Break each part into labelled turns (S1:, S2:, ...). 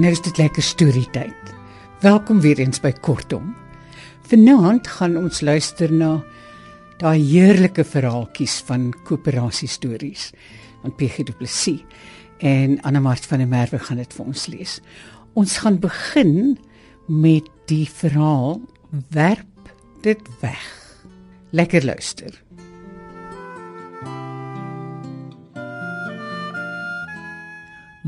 S1: Nou is dit lekker storietyd. Welkom weer eens by Kortom. Vanaand gaan ons luister na daai heerlike verhaaltjies van koöperasie stories van PG Du Plessis en Anna Mart van der Merwe gaan dit vir ons lees. Ons gaan begin met die verhaal Werp dit weg. Lekker luister.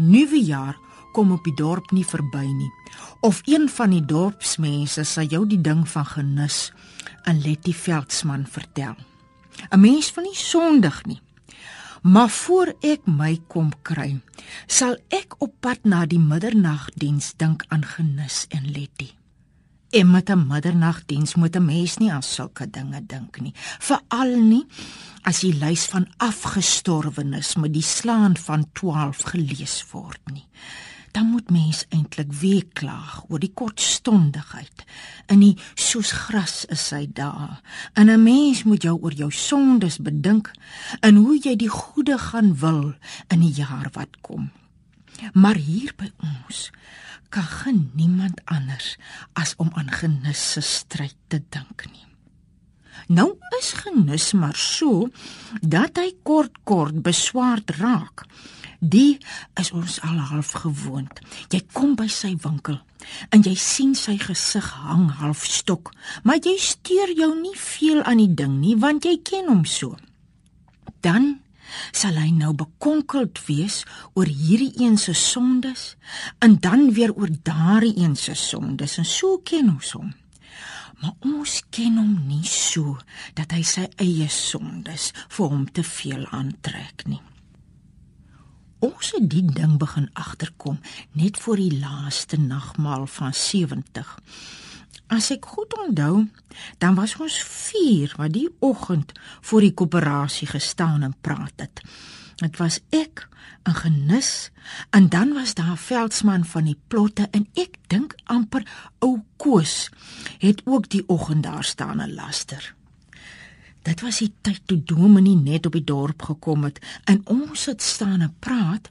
S2: Nuwe jaar kom op die dorp nie verby nie. Of een van die dorpsmense sal jou die ding van genus in Letty Veldsmann vertel. 'n Mens van nie sondig nie. Maar voor ek my kom kry, sal ek op pad na die middernagdiens dink aan genus en Letty. En met 'n middernagdiens moet 'n mens nie aan sulke dinge dink nie, veral nie as die lys van afgestorwenes met die slaan van 12 gelees word nie dan moet mens eintlik weer klaag oor die kortstondigheid. In die soos gras is sy daar. En 'n mens moet jou oor jou sondes bedink en hoe jy die goeie gaan wil in die jaar wat kom. Maar hier by ons kan geen niemand anders as om aan genus se stryd te dink nie. Nou is genus maar so dat hy kort kort beswaard raak. Die is ons al half gewoond. Jy kom by sy winkel en jy sien sy gesig hang half stok, maar jy steur jou nie veel aan die ding nie want jy ken hom so. Dan sal hy nou bekonkeld wees oor hierdie een se sondes en dan weer oor daardie een se sondes en so ken ons hom. Maar ons ken hom nie so dat hy sy eie sondes vir hom te veel aantrek nie. Ons het die ding begin agterkom net voor die laaste nagmaal van 70. As ek goed onthou, dan was ons 4 wat die oggend voor die koöperasie gestaan en praat het. Dit was ek, 'n genis, en dan was daar veldsman van die plotte en ek dink amper ou Koos het ook die oggend daar staan en luister. Dit was die tyd toe Dominee net op die dorp gekom het en ons het staan en praat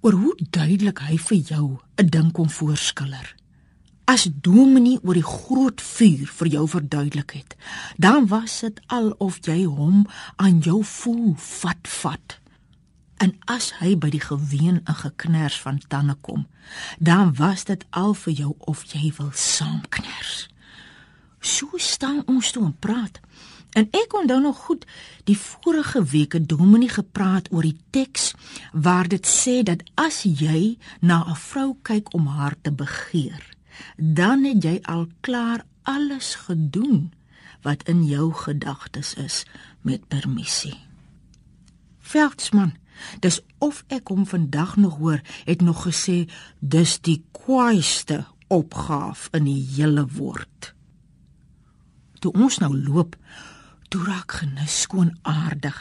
S2: oor hoe duidelik hy vir jou 'n ding kom voorskiller. As Dominee oor die groot vuur vir jou verduidelik het, dan was dit al of jy hom aan jou voel vat vat. En as hy by die geween en geknars van tande kom, dan was dit al vir jou of jy wil saamknars. So staan ons toe en praat. En ek onthou nog goed die vorige week het Dominee gepraat oor die teks waar dit sê dat as jy na 'n vrou kyk om haar te begeer, dan het jy al klaar alles gedoen wat in jou gedagtes is met permissie. Veldsmann, dis of ek hom vandag nog hoor, het nog gesê dis die kwaaiste opgaaf in die hele woord. Toe ons nou loop, toe raak genus skoon aardig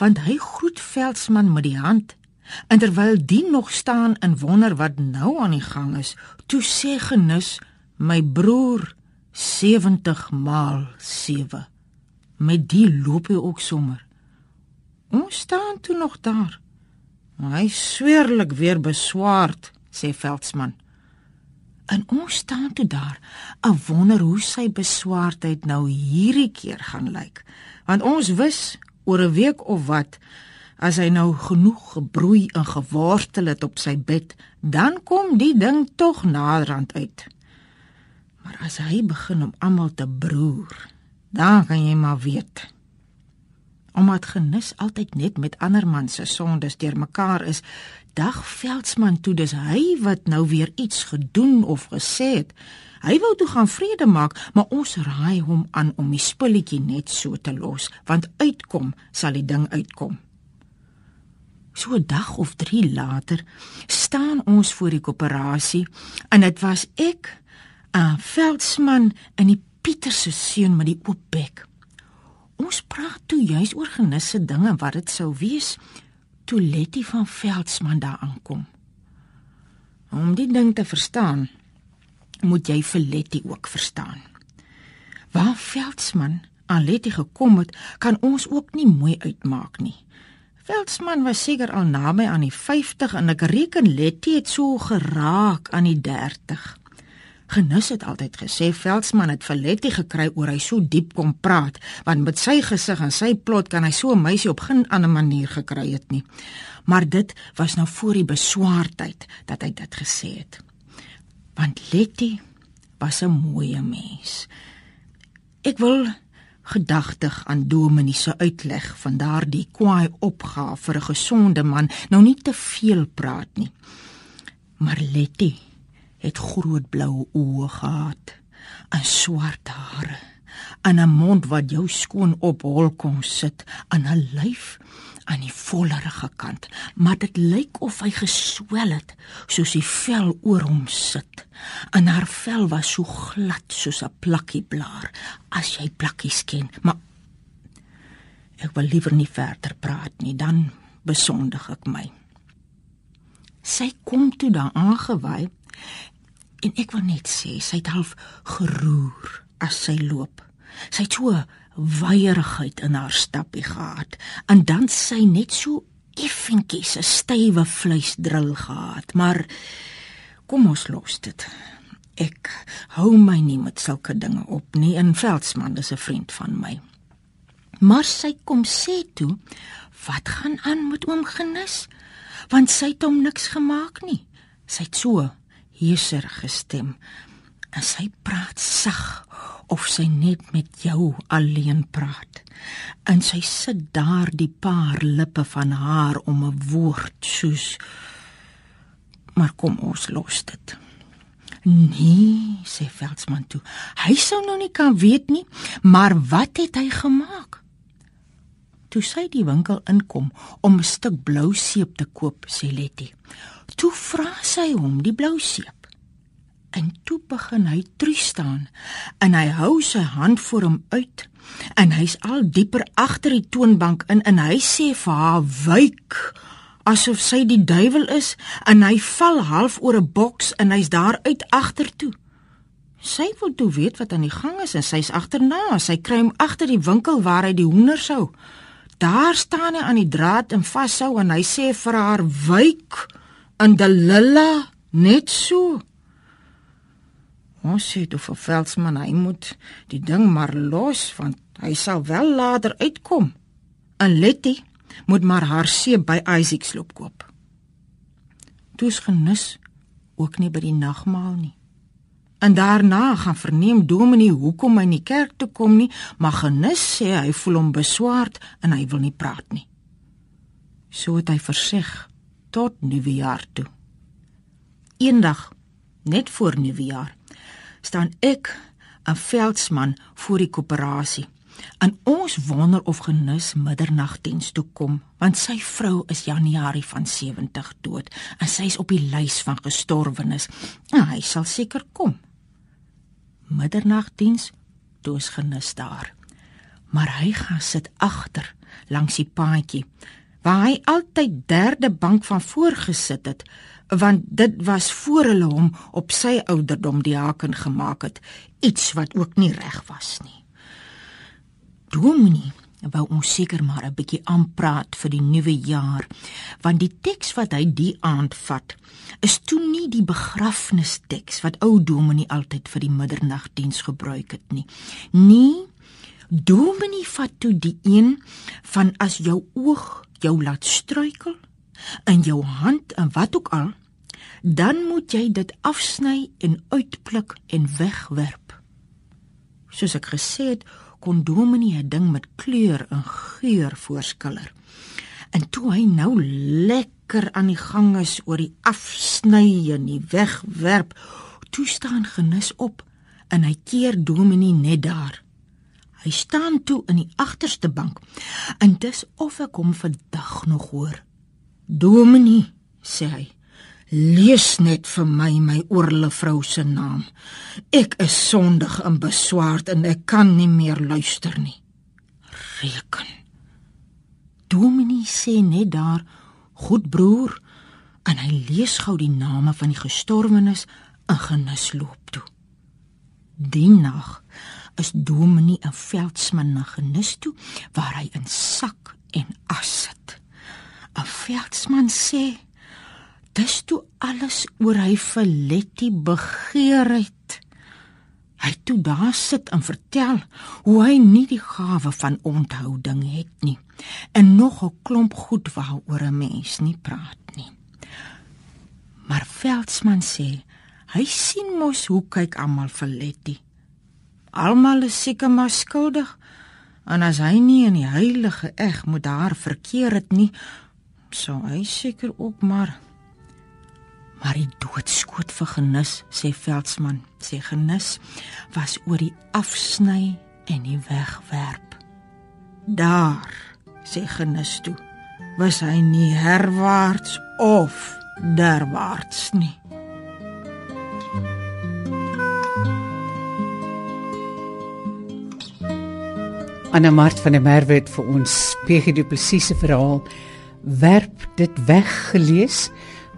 S2: want hy groet veldsmann met die hand en terwyl die nog staan en wonder wat nou aan die gang is toe sê genus my broer 70 maal 7 met die loop hy ook sommer ons staan toe nog daar hy sweerlik weer beswaard sê veldsmann En ons staan toe daar, 'n wonder hoe sy beswaardheid nou hierdie keer gaan lyk. Want ons wis oor 'n week of wat as hy nou genoeg gebroei en gewortel het op sy bed, dan kom die ding tog naderhand uit. Maar as hy begin om almal te broer, dan kan jy maar weet. Omdat genus altyd net met ander man se sondes deurmekaar is, dag veldsmann toe dis hy wat nou weer iets gedoen of gesê het. Hy wou toe gaan vrede maak, maar ons raai hom aan om die spulletjie net so te los, want uitkom sal die ding uitkom. So 'n dag of 3 later staan ons voor die koöperasie en dit was ek, 'n veldsmann en die Pieter se seun met die oop bek. Ons praat toe juis oor genisse dinge wat dit sou wees toe Letty van Veldsmann daar aankom. Om die ding te verstaan, moet jy vir Letty ook verstaan. Waar Veldsmann aan Letty gekom het, kan ons ook nie mooi uitmaak nie. Veldsmann was seker al naby aan die 50 en ek reken Letty het so geraak aan die 30. Genus het altyd gesê Veldsmann het vir Letty gekry oor hy so diep kom praat, want met sy gesig en sy plot kan hy so 'n meisie op geen ander manier gekry het nie. Maar dit was nou voor die beswaartyd dat hy dit gesê het. Want Letty was 'n mooi mens. Ek wil gedagtig aan Dominee se uitleg van daardie kwaai opgaaf vir 'n gesonde man nou nie te veel praat nie. Maar Letty het groot blou oë gehad en swart hare en 'n mond wat jou skoon op hol kon sit aan 'n lyf aan die vollerige kant, maar dit lyk of hy geswel het soos die vel oor hom sit. En haar vel was so glad soos 'n plakkie blaar, as jy plakkies ken, maar ek wil liewer nie verder praat nie, dan besondig ek my. Sy kom toe daar aangewy en ek wil net sê sy het half geroer as sy loop. Sy het so weierigheid in haar stappie gehad. En dan sy net so effentjies 'n stywe vleisdril gehad. Maar kom ons los dit. Ek hou my nie met sulke dinge op nie. En Veldsmann is 'n vriend van my. Maar sy kom sê toe wat gaan aan met oom Genis want sy het hom niks gemaak nie. Sy het so heeser gestem en sy praat sag of sy net met jou alleen praat. En sy sit daar die paar lippe van haar om 'n woord soos Maar kom ons los dit. Nee, sê Veldsmann toe. Hy sou nou nie kan weet nie, maar wat het hy gemaak? Toe sy die winkel inkom om 'n stuk blou seep te koop, sê Letty. Toe vra sy hom die blou seep. En toe begin hy tree staan en hy hou sy hand voor hom uit en hy's al dieper agter die toonbank in en hy sê vir haar wyk asof sy die duiwel is en hy val half oor 'n boks en hy's daar uit agter toe. Sy wil toe weet wat aan die gang is en sy's agterna. Sy kry hom agter die winkel waar hy die hoenders hou. Daar staan hy aan die draad en vashou en hy sê vir haar wyk in die lilla net so. Ons sê toe vir Veldsmann hy moet die ding maar los want hy sal wel later uitkom. En Letty moet maar haar seep by Isaacs loop koop. Toes genus ook nie by die nagmaal nie. En daarna gaan verneem Dominee hoekom hy nie kerk toe kom nie, maar genus sê hy voel hom beswaard en hy wil nie praat nie. So het hy verseg tot nuwejaar toe. Eendag net voor nuwejaar staan ek 'n veldsman voor die koöperasie. En ons wonder of genus middernagdiens toe kom, want sy vrou is Januarie van 70 dood en sy is op die lys van gestorwenes. Nou, hy sal seker kom. Middernagdiens toe is genus daar. Maar hy gaan sit agter langs die paadjie waar hy altyd derde bank van voor gesit het want dit was voor hulle hom op sy ouderdom die haken gemaak het iets wat ook nie reg was nie Dominee wou ons seker maar 'n bietjie aanpraat vir die nuwe jaar want die teks wat hy die aand vat is toe nie die begrafnisteks wat ou Dominee altyd vir die middernagdiens gebruik het nie nee Dominee vat toe die een van as jou oog jou laat struikel in jou hand en wat ook al, dan moet jy dit afsny en uitpluk en wegwerp. Soos ek gesê het, kon Dominee 'n ding met kleur en geur voorskiller. En toe hy nou lekker aan die gang is oor die afsny en die wegwerp, toe staan genus op en hy keer Dominee net daar. Hy staan toe in die agterste bank en dis of ek hom vandag nog hoor. Dominee, sê hy. Lees net vir my my oorle vrou se naam. Ek is sondig en beswaard en ek kan nie meer luister nie. Reken. Dominee sê net daar, "Goed broer," en hy lees gou die name van die gestorwenes in genis loop toe. Die nag is Dominee 'n veldsman na genis toe waar hy in sak en as sit 'n veldsman sê dis toe alles oor hy vir Letty begeer het. Hy toe daar sit en vertel hoe hy nie die gawe van onthouding het nie en nog 'n klomp goed waaroor 'n mens nie praat nie. Maar Veldsmann sê hy sien mos hoe kyk almal vir Letty. Almal is seker maar skuldig en as hy nie in die heilige eg moet daar verkeer het nie, sou hy seker ook maar maar die doodskoot vir genis sê veldsmann sê genis was oor die afsny en die wegwerp. Daar sê genis toe was hy nie herwaarts of derwaarts nie.
S1: Anna Mart van der Merwe het vir ons PG Du Plessis se verhaal werp dit weggelees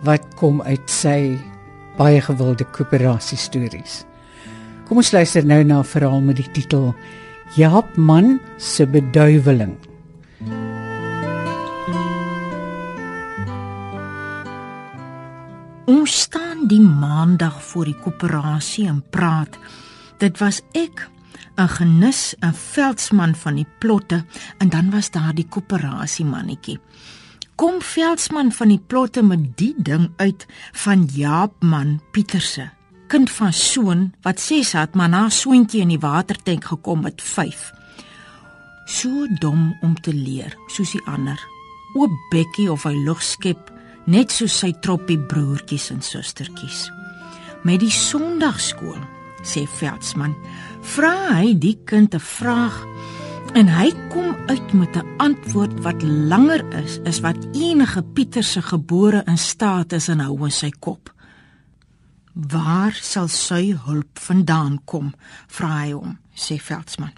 S1: wat kom uit sy baie gewilde koöperasie stories. Kom ons luister nou na 'n verhaal met die titel Jaap man se beduiweling.
S2: Ons staan die maandag voor die koöperasie en praat. Dit was ek, 'n genis, 'n veldsman van die plotte en dan was daar die koöperasie mannetjie kom veldsmann van die plotte met die ding uit van Jaapman Pieterse kind van soon wat 6 het maar na soontjie in die watertank gekom met 5 so dom om te leer soos die ander. Oop bekkie of hy lug skep net soos sy troppie broertjies en sustertjies. Met die sondagskool sê veldsmann vra hy die kind 'n vraag En hy kom uit met 'n antwoord wat langer is as wat enige Pieter se gebore in staat is en hou in sy kop. Waar sal sy hulp vandaan kom? vra hy hom, sê Veldsmann.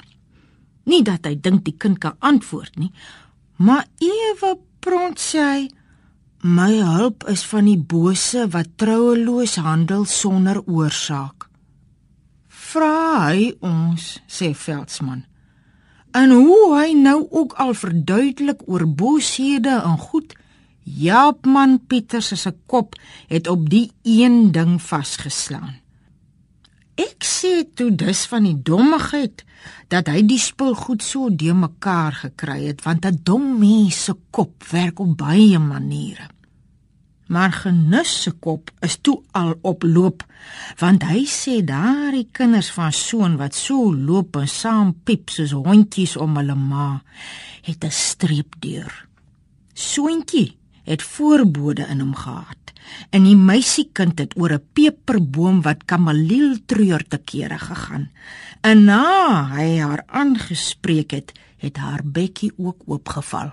S2: Nie dat hy dink die kind kan antwoord nie, maar ewe pront sê hy my hulp is van die bose wat troueloos handel sonder oorsaak. Vra hy ons, sê Veldsmann en hoe hy nou ook al verduidelik oor boshede en goed Jaapman Pieters se kop het op die een ding vasgeslaan. Ek sê toe dis van die dommigheid dat hy die spul goed so de mekaar gekry het want 'n dom mens se kop werk op baie maniere maar genus se kop is toe al op loop want hy sê daardie kinders van soon wat so loop en saam piep soos hondjies om hulle ma het 'n streep deur soontjie het voorbode in hom gehad en die meisiekind het oor 'n peperboom wat kameliel treur te kere gegaan. En na hy haar aangespreek het het haar bekkie ook oopgeval.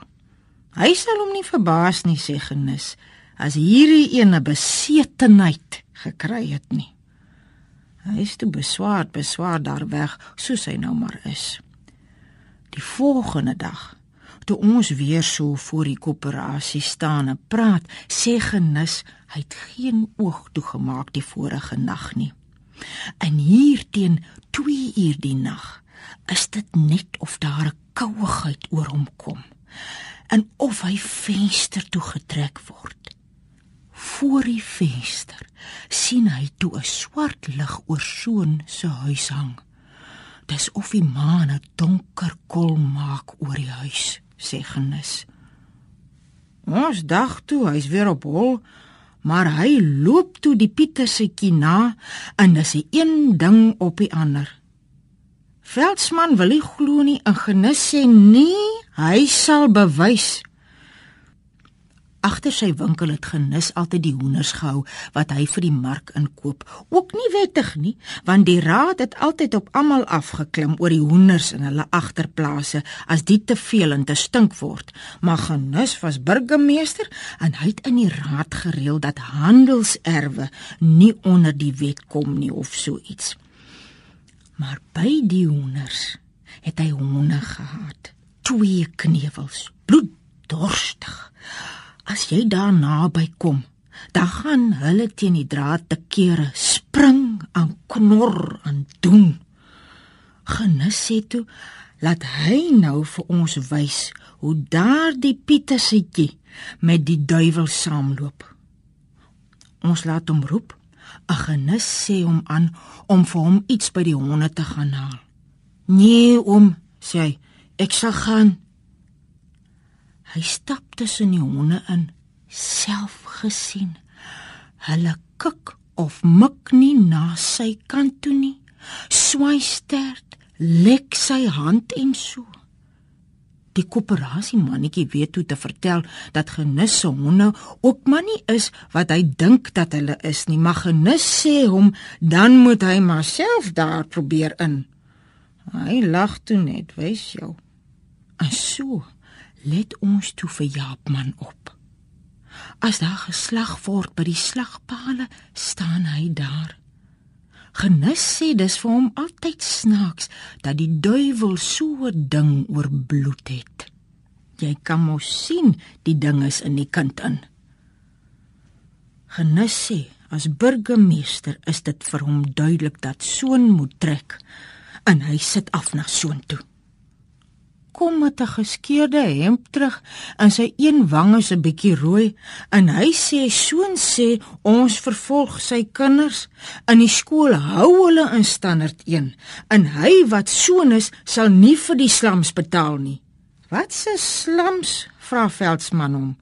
S2: Hy sal hom nie verbaas nie sê genus as hierdie ene besetenheid gekry het nie. Hy is te beswaar, beswaar daar weg, soos hy nou maar is. Die volgende dag, toe ons weer so voor die koöperasie staan en praat, sê genis hy het geen oog toegemaak die vorige nag nie. En hier teen 2 uur die nag, is dit net of daar 'n kouigheid oor hom kom en of hy venster toe getrek word voor die venster sien hy toe 'n swart lig oor soon se huis hang. Dis of die maan 'n donker kol maak oor die huis, sê genis. Ons dag toe hy's weer op hol, maar hy loop toe die Pieter se kina en dis 'n een ding op die ander. Veldsmann wil nie glo nie en genis sê nee, hy sal bewys Agter sy winkel het genus altyd die hoenders gehou wat hy vir die mark inkoop. Ook nie wettig nie, want die raad het altyd op almal afgeklim oor die hoenders in hulle agterplase as dit te veel en te stink word. Maar genus was burgemeester en hy het in die raad gereël dat handelserwe nie onder die wet kom nie of so iets. Maar by die hoenders het hy honde gehad. Twee knewels, bloeddorstig as jy daar naby kom, dan gaan hulle teen die draad te kere, spring en knor en doen. Genis sê toe laat hy nou vir ons wys hoe daardie Pietersetjie met die duiwel saamloop. Ons laat hom roep. 'n Genis sê hom aan om vir hom iets by die honde te gaan haal. "Nee, oom," sê hy, "ek sal gaan." Hy stap tussen die honde in, self gesien. Hulle kik of mik nie na sy kant toe nie. Swaai stert, lek sy hand en so. Die koöperasie mannetjie weet hoe te vertel dat genisse honde ook maar nie is wat hy dink dat hulle is nie, maar genis sê hom dan moet hy maar self daar probeer in. Hy lag toe net, wys jou. En so let ons toe vir Jaapman op. As daar geslag word by die slagpale, staan hy daar. Genis sê dis vir hom altyd snaaks dat die duiwel so 'n ding oor bloed het. Jy kan mos sien die ding is in die kind in. Genis sê as burgemeester is dit vir hom duidelik dat soon moet trek en hy sit af na soon toe kom met 'n geskeurde hemp terug en sy een wang is 'n bietjie rooi en hy sê soon sê ons vervolg sy kinders. In die skool hou hulle in standaard 1 en hy wat soon is sal nie vir die slams betaal nie. Wat se slams? vra veldsmann hom.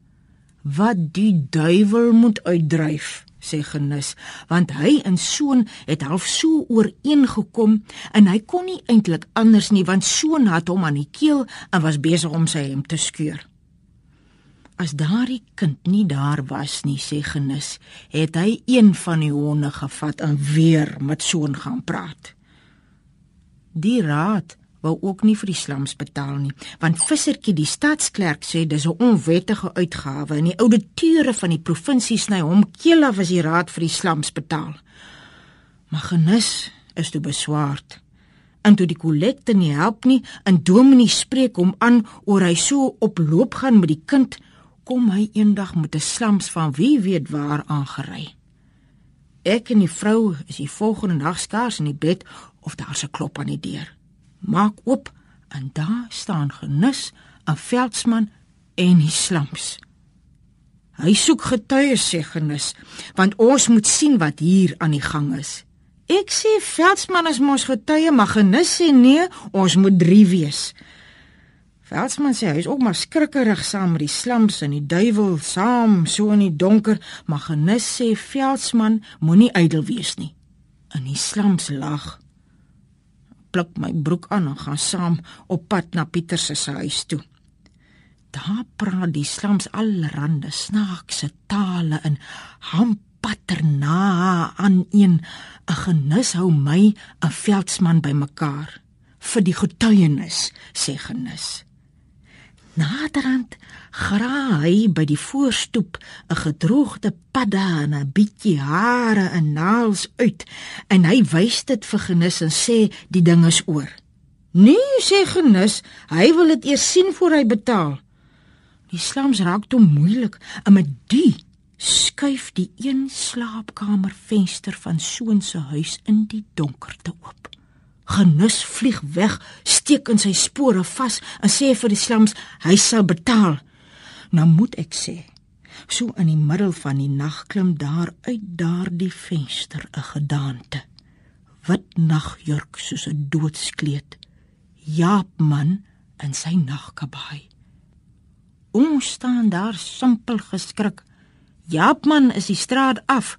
S2: Wat die duiwel moet uitdryf sê genis want hy en soon het half so ooreengekom en hy kon nie eintlik anders nie want soon het hom aan die keel en was besig om sy hemp te skeur. As daardie kind nie daar was nie sê genis het hy een van die honde gevat en weer met soon gaan praat. Die raad wou ook nie vir die slams betaal nie, want Vissertjie die stadsklerk sê dis 'n onwettige uitgawe en die ouditeure van die provinsie sny hom keel af as die raad vir die slams betaal. Maar genis is toe beswaard. En toe die kollekte nie help nie, en Dominee spreek hom aan oor hy so oploop gaan met die kind, kom hy eendag met 'n slams van wie weet waar aangery. Ek en die vrou is die volgende dag skaars in die bed of daar's 'n klop aan die deur maak oop en daar staan genis 'n veldsman en die slams. Hy soek getuies sê genis, want ons moet sien wat hier aan die gang is. Ek sê veldsman is mos getuie, maar genis sê nee, ons moet drie wees. Veldsman sê hy is ook maar skrikkerig saam met die slams en die duiwel saam so in die donker, maar genis sê veldsman moenie ydel wees nie. En die slams lag pluk my broek aan en gaan saam op pad na Pieter se huis toe. Daar praat die slams allerhande snaakse tale in hampatterna aan een 'n genis hou my 'n veldsman bymekaar vir die getuienis sê genis. Naderhand gra hy by die voorstoep 'n gedroogde padda en 'n bietjie hare en naels uit en hy wys dit vir Genis en sê die ding is oor. Nee, sê Genis, hy wil dit eers sien voor hy betaal. Die slams raak toe moeilik en met die skuif die een slaapkamervenster van Soon se huis in die donkerte oop. Genus vlieg weg, steek in sy spore vas en sê vir die slams hy sal betaal. Nou moet ek sê, so in die middel van die nag klim daar uit daardie venster 'n gedaante. Wit nagjurk soos 'n doodskleed. Jaapman in sy nagkabaai. Ons staan daar simpel geskrik. Jaapman is die straat af.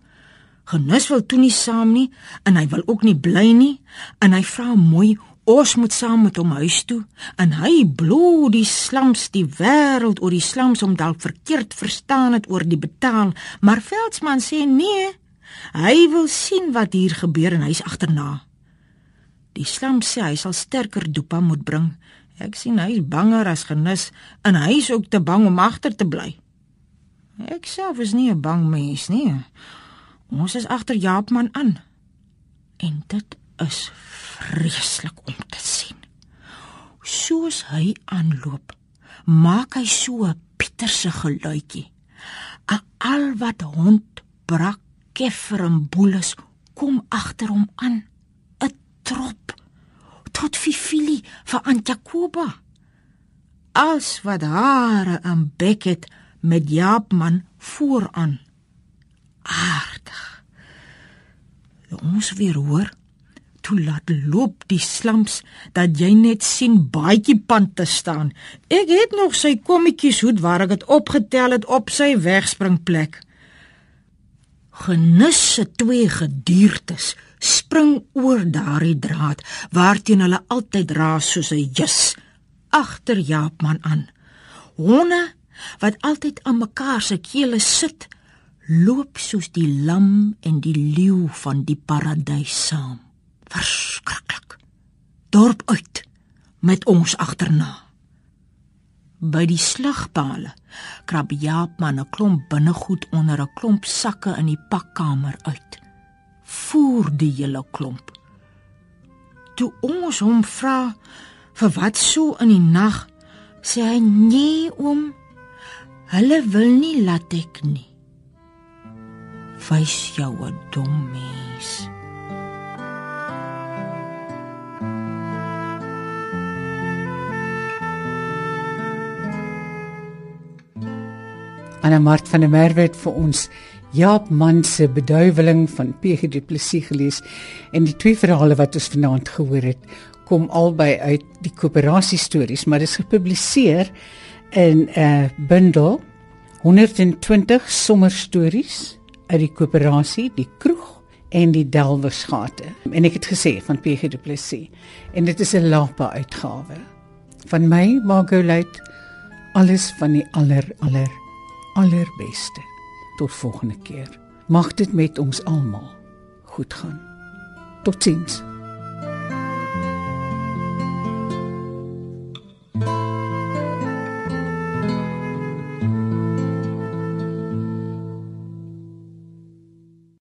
S2: Genus wil toe nie saam nie en hy wil ook nie bly nie en hy vra mooi ons moet saam met hom huis toe. En hy bloed die slams die wêreld oor die slams om dalk verkeerd verstaan het oor die betaal. Maar Veldsmann sê nee hy wil sien wat hier gebeur en hy's agterna. Die slams sê hy sal sterker dopa moet bring. Ek sien hy's banger as genus en hy's ook te bang om agter te bly. Ek self is nie 'n bang mens nie Ons is agter Jaapman aan. En dit is vreeslik om te sien. Soos hy aanloop, maak hy so 'n Pieterse geluidjie. 'n Al wat hond brak keffer en boeles kom agter hom aan. 'n Trop tot Fifili vir Antjakoba. as wat hare en bek het met Jaapman vooraan. Aardig. Ons weer hoor toe laat loop die slams dat jy net sien baadjie pand te staan. Ek het nog sy kommetjies hoed waar ek dit opgetel het op sy wegspringplek. Genusse twee gediertes spring oor daardie draad waarteen hulle altyd raas soos 'n jus agter Jaapman aan. Honde wat altyd aan mekaar se kele sit, loop soos die lam en die leeu van die paradys saam. Verskriklik. Dorp uit met ons agterna. By die slagpale krap Jaapman 'n klomp binnegoed onder 'n klomp sakke in die pakkamer uit. Voer die hele klomp. Toe ons hom vra vir wat so in die nag, sê hy nee oom, hulle wil nie laat ek nie. Wys jou 'n dom mens.
S1: Anna Mart van der Merwe het vir ons Jaap Man se beduiweling van PG Du Plessis gelees en die twee verhale wat ons vanaand gehoor het kom albei uit die koöperasie stories maar dit is gepubliseer in 'n uh, bundel 120 sommerstories uit die koöperasie die kroeg en die delwersgate en ek het gesê van PG Du Plessis en dit is 'n lapa uitgawe van my Margolite alles van die aller aller allerbeste. Tot volgende keer. Mag dit met ons almal goed gaan. Totsiens.